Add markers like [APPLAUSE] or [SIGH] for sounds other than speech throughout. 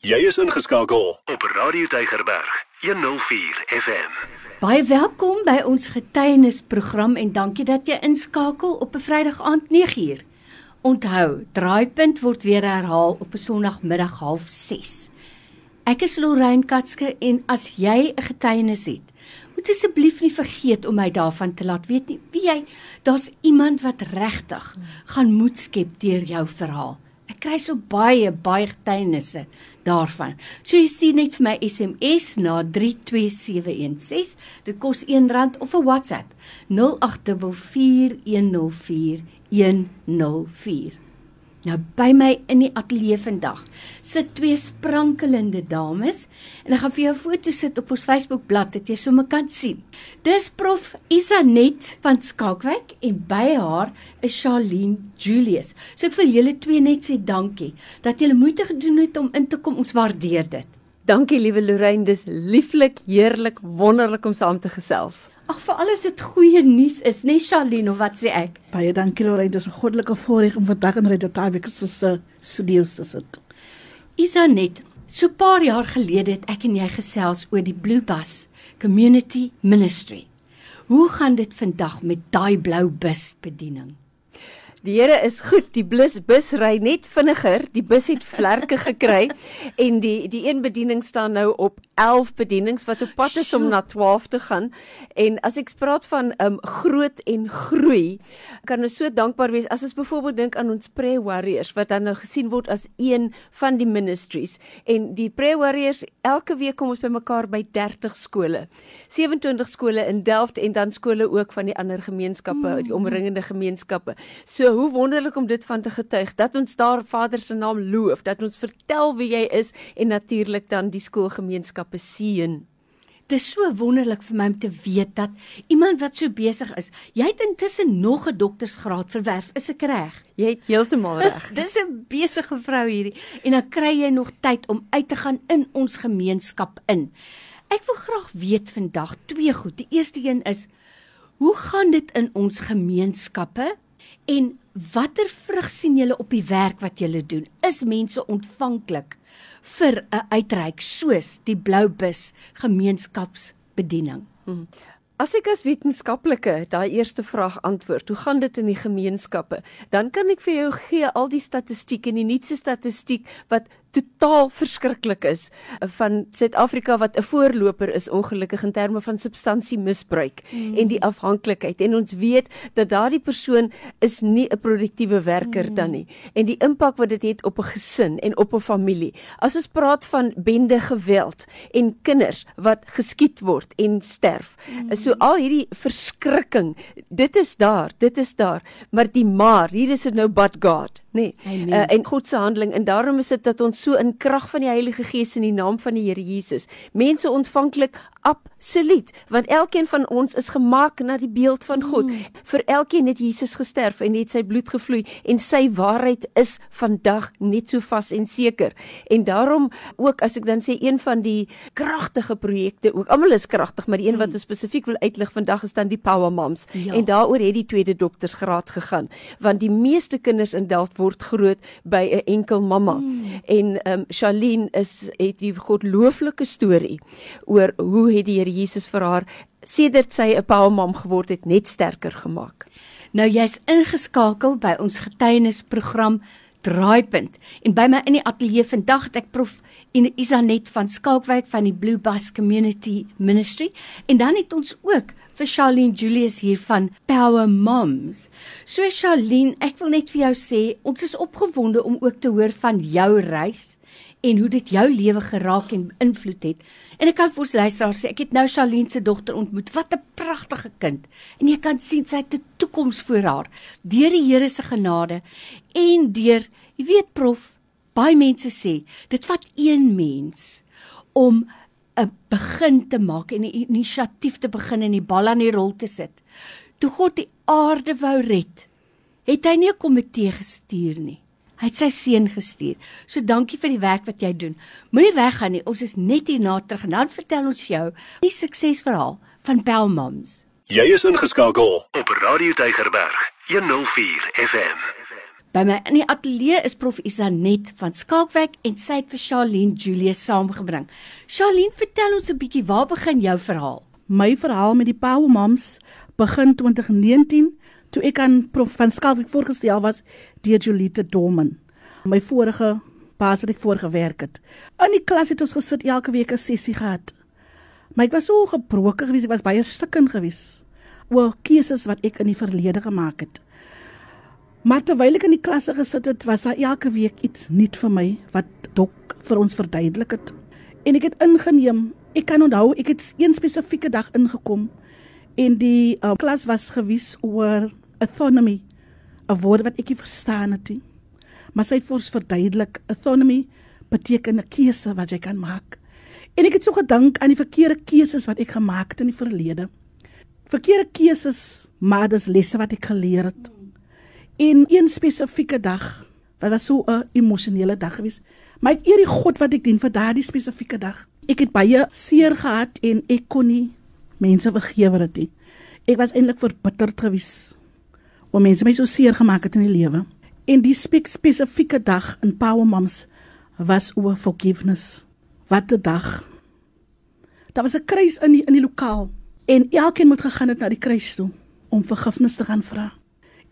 Jy is ingeskakel op Radio Tygerberg 104 FM. Baie welkom by ons getuienisprogram en dankie dat jy inskakel op 'n Vrydag aand 9uur. Onthou, Draaipunt word weer herhaal op 'n Sondagmiddag 06:30. Ek is Lorraine Katske en as jy 'n getuienis het, moet asseblief nie vergeet om my daarvan te laat weet nie. Wie jy, daar's iemand wat regtig gaan moed skep deur jou verhaal. Ek kry so baie baie getuienisse daarvan. So jy stuur net vir my SMS na 32716. Dit kos R1 of 'n WhatsApp 0824104104. Nou by my in die ateljee vandag sit twee sprankelende dames en ek gaan vir jou foto sit op ons Facebookblad dat jy sommer kan sien. Dis prof Isanet van Skalkwyk en by haar is Charlene Julius. So ek wil julle twee net sê dankie dat julle moeite gedoen het om in te kom. Ons waardeer dit. Dankie liewe Lorraine, dis lieflik, heerlik, wonderlik om saam te gesels. Ag vir alles dit goeie nuus is, né Charlene, wat sê ek? Baie dankie Lorraine, dis 'n goddelike voorreg om vandag in Radio Tabik se studios te sit. Isanet, so 'n paar jaar gelede het ek en jy gesels oor die Blue Bus Community Ministry. Hoe gaan dit vandag met daai blou bus bediening? Die Here is goed. Die bus bus ry net vinniger. Die bus het vlerke gekry [LAUGHS] en die die een bediening staan nou op 11 bedienings wat op pad is om na 12 te gaan. En as ek praat van um groot en groei, kan ons so dankbaar wees as ons byvoorbeeld dink aan ons prayer warriors wat dan nou gesien word as een van die ministries en die prayer warriors elke week kom ons bymekaar by 30 skole. 27 skole in Delft en dan skole ook van die ander gemeenskappe, die omringende gemeenskappe. So hoe wonderlik om dit van te getuig dat ons daar Vader se naam loof, dat ons vertel wie jy is en natuurlik dan die skoolgemeenskappe seën. Dit is so wonderlik vir my om te weet dat iemand wat so besig is, jy het intussen nog 'n doktorsgraad verwerf, is ek reg? Jy het heeltemal [LAUGHS] reg. Dis 'n besige vrou hierdie en dan kry jy nog tyd om uit te gaan in ons gemeenskap in. Ek wil graag weet vandag twee goed. Die eerste een is hoe gaan dit in ons gemeenskappe en watter vrug sien julle op die werk wat julle doen? Is mense ontvanklik vir 'n uitreik soos die Bloubus gemeenskapsbediening? Hmm. As ek as wetenskaplike daai eerste vraag antwoord, hoe gaan dit in die gemeenskappe? Dan kan ek vir jou gee al die statistieke en die nuutste statistiek wat totaal verskriklik is van Suid-Afrika wat 'n voorloper is ongelukkig in terme van substansiemisbruik mm. en die afhanklikheid. En ons weet dat daardie persoon is nie 'n produktiewe werker mm. dan nie. En die impak wat dit het, op 'n gesin en op 'n familie. As ons praat van bende geweld en kinders wat geskiet word en sterf mm. so al hierdie verskrikking dit is daar dit is daar. Maar die maar hier is dit nou but God nê? Nee, uh, en God se handeling. En daarom is dit dat ons so in krag van die Heilige Gees in die naam van die Here Jesus. Mense ontvanklik absoluut want elkeen van ons is gemaak na die beeld van God mm. vir elkeen het Jesus gesterf en het sy bloed gevloei en sy waarheid is vandag net so vas en seker en daarom ook as ek dan sê een van die kragtige projekte ook almal is kragtig maar die een wat mm. spesifiek wil uitlig vandag is dan die Power Moms ja. en daaroor het die tweede doktersgraad gegaan want die meeste kinders in Delft word groot by 'n enkel mamma mm. en ehm um, Charlene is het die godlooflike storie oor hoe het die Here Jesus vir haar sedert sy 'n paamam geword het net sterker gemaak. Nou jy's ingeskakel by ons getuienisprogram Draaipunt en by my in die ateljee vandag het ek prof en Isanet van Skalkwyk van die Blue Bus Community Ministry en dan het ons ook vir Charlene Julius hier van Power Moms. So Charlene, ek wil net vir jou sê, ons is opgewonde om ook te hoor van jou reis en hoe dit jou lewe geraak en beïnvloed het. En ek kan vir ons luisteraars sê, ek het nou Charlene se dogter ontmoet. Wat 'n pragtige kind. En jy kan sien sy het 'n toekoms voor haar deur die Here se genade en deur, jy weet prof, baie mense sê, dit vat een mens om 'n begin te maak en 'n inisiatief te begin en die bal aan die rol te sit. Toe God die aarde wou red, het hy nie 'n komitee gestuur nie. Hy het sy seun gestuur. So dankie vir die werk wat jy doen. Moenie weggaan nie. Ons is net hier na terug en dan vertel ons vir jou die suksesverhaal van Bell Moms. Jy is ingeskakel op Radio Tygerberg 104 FM. By my in die ateljee is prof Isanet van Skalkwyk en sy het vir Charlene Julius saamgebring. Charlene, vertel ons 'n bietjie waar begin jou verhaal? My verhaal met die Power Moms begin 2019 toe ek aan prof van Skalkwyk voorgestel was deur Jolita Dorman. My vorige baas wat ek voorgewerk het. In die klas het ons gesit elke week 'n sessie gehad. Maar ek was so gebroken geweest, ek was baie stikken geweest oor keuses wat ek in die verlede gemaak het. Maar terwyl ek in die klasse gesit het, was daar elke week iets nuut vir my wat dok vir ons verduidelik het. En ek het ingeneem. Ek kan onthou ek het een spesifieke dag ingekom en die uh, klas was gewys oor autonomy, 'n woord wat ek nie verstaan het nie. Maar sy het vir ons verduidelik autonomy beteken 'n keuse wat jy kan maak. En ek het so gedink aan die verkeerde keuses wat ek gemaak het in die verlede. Verkeerde keuses, maar dis lesse wat ek geleer het. En een spesifieke dag, wat was so 'n emosionele dag gewees. Maar ek eer die God wat ek dien vir daardie spesifieke dag. Ek het baie seer gehad en ek kon nie mense vergewe dit nie. Ek was eintlik verbitterd gewees om mense my so seer gemaak het in die lewe. En die spesifieke dag in Power Moms was oor forgiveness. Wat 'n dag. Daar was 'n kruis in die in die lokaal en elkeen moet gegaan het na die kruis toe om vergifnis te gaan vra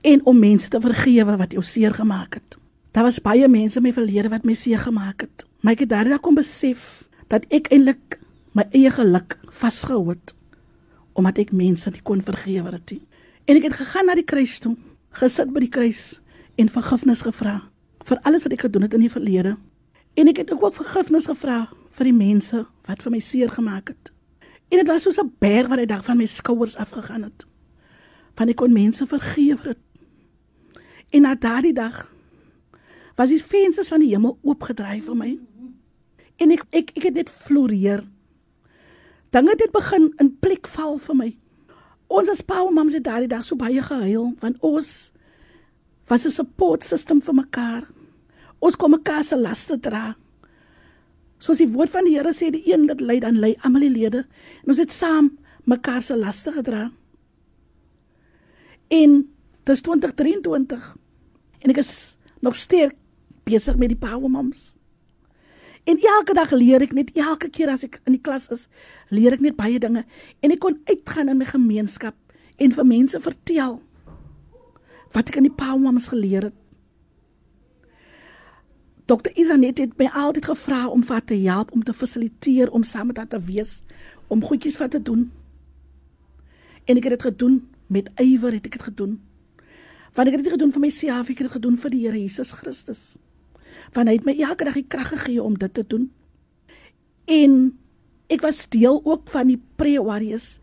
en om mense te vergewe wat jou seer gemaak het. Daar was baie mense in my verlede wat my seer gemaak het. Maar ek het daardie kom besef dat ek eintlik my eie geluk vasgehou het omdat ek mense nie kon vergewe het nie. En ek het gegaan na die kruis toe, gesit by die kruis en vergifnis gevra vir alles wat ek gedoen het in die verlede. En ek het ook vergifnis gevra vir die mense wat vir my seer gemaak het. En dit was soos 'n berg wat uit dag van my skouers afgegaan het. Van ek kon mense vergewe het. En na daardie dag was die vensters van die hemel oopgedraai vir my. En ek ek ek het net floreer. Dinge het begin in plek val vir my. Ons as Paul mams het daardie dag so baie gehuil want ons was 'n support system vir mekaar. Ons kom mekaar se laste dra. Soos die woord van die Here sê, die een wat ly dan ly almal die lede. En ons het saam mekaar se laste gedra. En Dis 2023 en ek is nog sterk besig met die Power Moms. En elke dag leer ek net elke keer as ek in die klas is, leer ek net baie dinge en ek kon uitgaan in my gemeenskap en vir mense vertel wat ek in die Moms geleer het. Dr. Isanet het my altyd gevra om vir te help om te fasiliteer om saam met haar te wees om goedjies wat te doen. En ek het dit gedoen met ywer het ek dit gedoen. Want ek het dit gedoen vir myself, ek het dit gedoen vir die Here Jesus Christus. Want hy het my elke dag die krag gegee om dit te doen. En ek was deel ook van die prayer warriors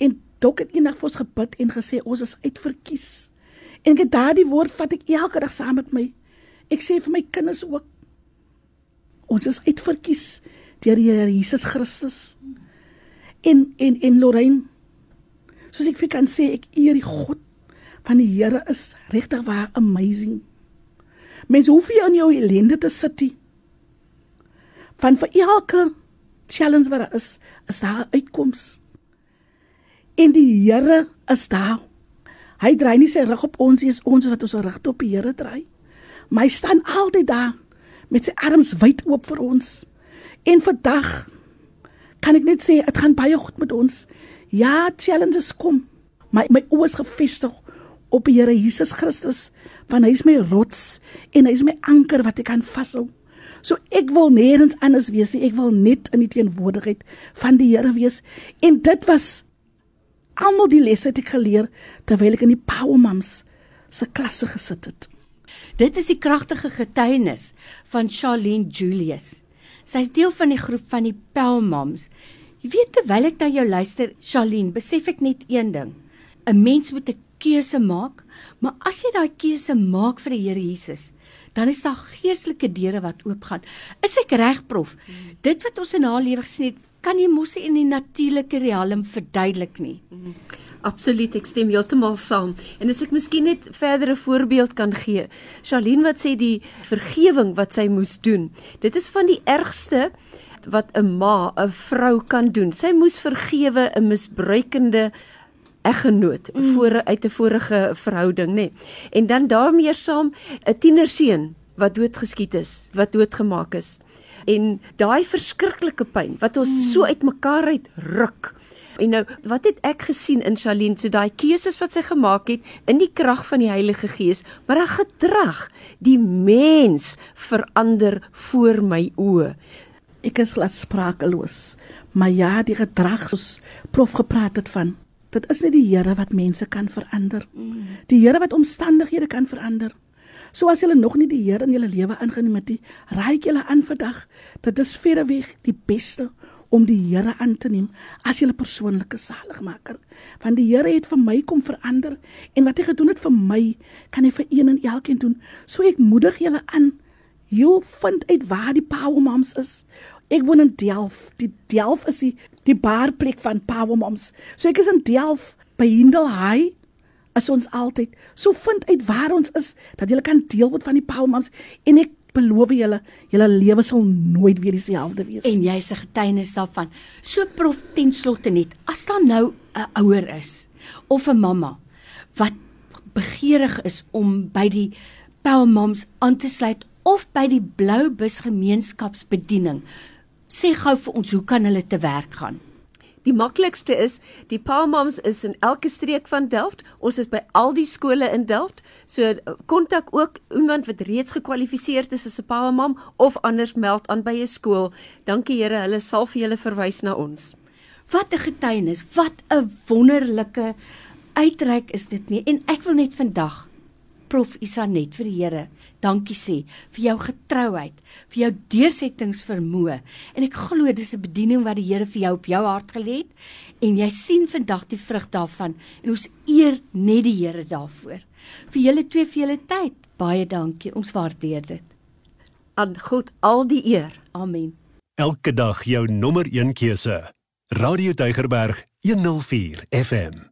en dok het eendag vir ons gebid en gesê ons is uitverkies. En ek het daardie woord vat ek elke dag saam met my. Ek sê vir my kinders ook ons is uitverkies deur die Here Jesus Christus. En en en Lorraine soos ek vir kan sê ek eer die God van die Here is regtig waar amazing. Mens hoef nie in jou ellende te sit nie. Van vir elke challenge wat daar is, is daar 'n uitkoms. En die Here is daar. Hy draai nie sy rug op ons nie, is ons wat ons rug op die Here draai. Maar hy staan altyd daar met sy arms wyd oop vir ons. En vandag kan ek net sê dit gaan baie goed met ons. Ja, challenges kom, maar my oë is gefestig op die Here Jesus Christus, want hy is my rots en hy is my anker wat ek kan vashou. So ek wil nêrens anders wees nie. Ek wil net in die teenwoordigheid van die Here wees. En dit was almal die lesse wat ek geleer terwyl ek in die Power Moms se klasse gesit het. Dit is die kragtige getuienis van Charlene Julius. Sy's deel van die groep van die Power Moms. Jy weet terwyl ek na jou luister, Charlene, besef ek net een ding. 'n Mens moet 'n keuse maak, maar as jy daai keuse maak vir die Here Jesus, dan is daar geestelike deure wat oopgaan. Is ek reg prof? Dit wat ons in haar lewe gesien het, kan jy mos in die natuurlike riem verduidelik nie. Absoluut, ek stem heeltemal saam. En as ek miskien net verdere voorbeeld kan gee. Charlene wat sê die vergewing wat sy moes doen. Dit is van die ergste wat 'n ma, 'n vrou kan doen. Sy moes vergewe 'n misbruikende eggenoot mm. voor uit 'n vorige verhouding, nê. Nee. En dan daarmee saam 'n tienerseun wat doodgeskiet is, wat doodgemaak is. En daai verskriklike pyn wat ons mm. so uitmekaar uit ruk. En nou, wat het ek gesien in Charlene, so daai keuses wat sy gemaak het in die krag van die Heilige Gees, maar haar gedrag, die mens verander voor my oë. Ek is laat sprakeloos. Maar ja, die gedrag soos prof gepraat het van, dit is nie die Here wat mense kan verander. Die Here wat omstandighede kan verander. So as jy nog nie die Here in jou lewe ingeneem het nie, raai jy hulle aan vandag. Dit is verreweg die beste om die Here aan te neem as jou persoonlike saligmaker. Want die Here het vir my kom verander en wat hy gedoen het vir my, kan hy vir een en elkeen doen. So ek moedig julle aan. Jy vind uit waar die power moms is. Ek woon in Delft. Die Delft is die die baarplek van Power Moms. So ek is in Delft by Hindel High. As ons altyd so vind uit waar ons is dat jy kan deel word van die Power Moms en ek beloof julle, julle lewe sal nooit weer dieselfde wees. En jy's 'n getuienis daarvan. So prof ten slotte net, as daar nou 'n ouer is of 'n mamma wat begeerig is om by die Power Moms aan te sluit of by die Blou Bus gemeenskapsbediening Sê gou vir ons, hoe kan hulle te werk gaan? Die maklikste is, die Palmoms is in elke streek van Delft. Ons is by al die skole in Delft. So kontak ook iemand wat reeds gekwalifiseer is as 'n Palmom of anders meld aan by 'n skool. Dankie Here, hulle sal vir julle verwys na ons. Wat 'n getuienis, wat 'n wonderlike uitreik is dit nie. En ek wil net vandag Prof Isanet vir die Here dankie sê vir jou getrouheid, vir jou deursettingsvermoë. En ek glo dis 'n bediening wat die Here vir jou op jou hart gelê het en jy sien vandag die vrug daarvan en ons eer net die Here daarvoor. Vir julle twee vir julle tyd, baie dankie. Ons waardeer dit. Aan God al die eer. Amen. Elke dag jou nommer 1 keuse. Radio Deugerberg 104 FM.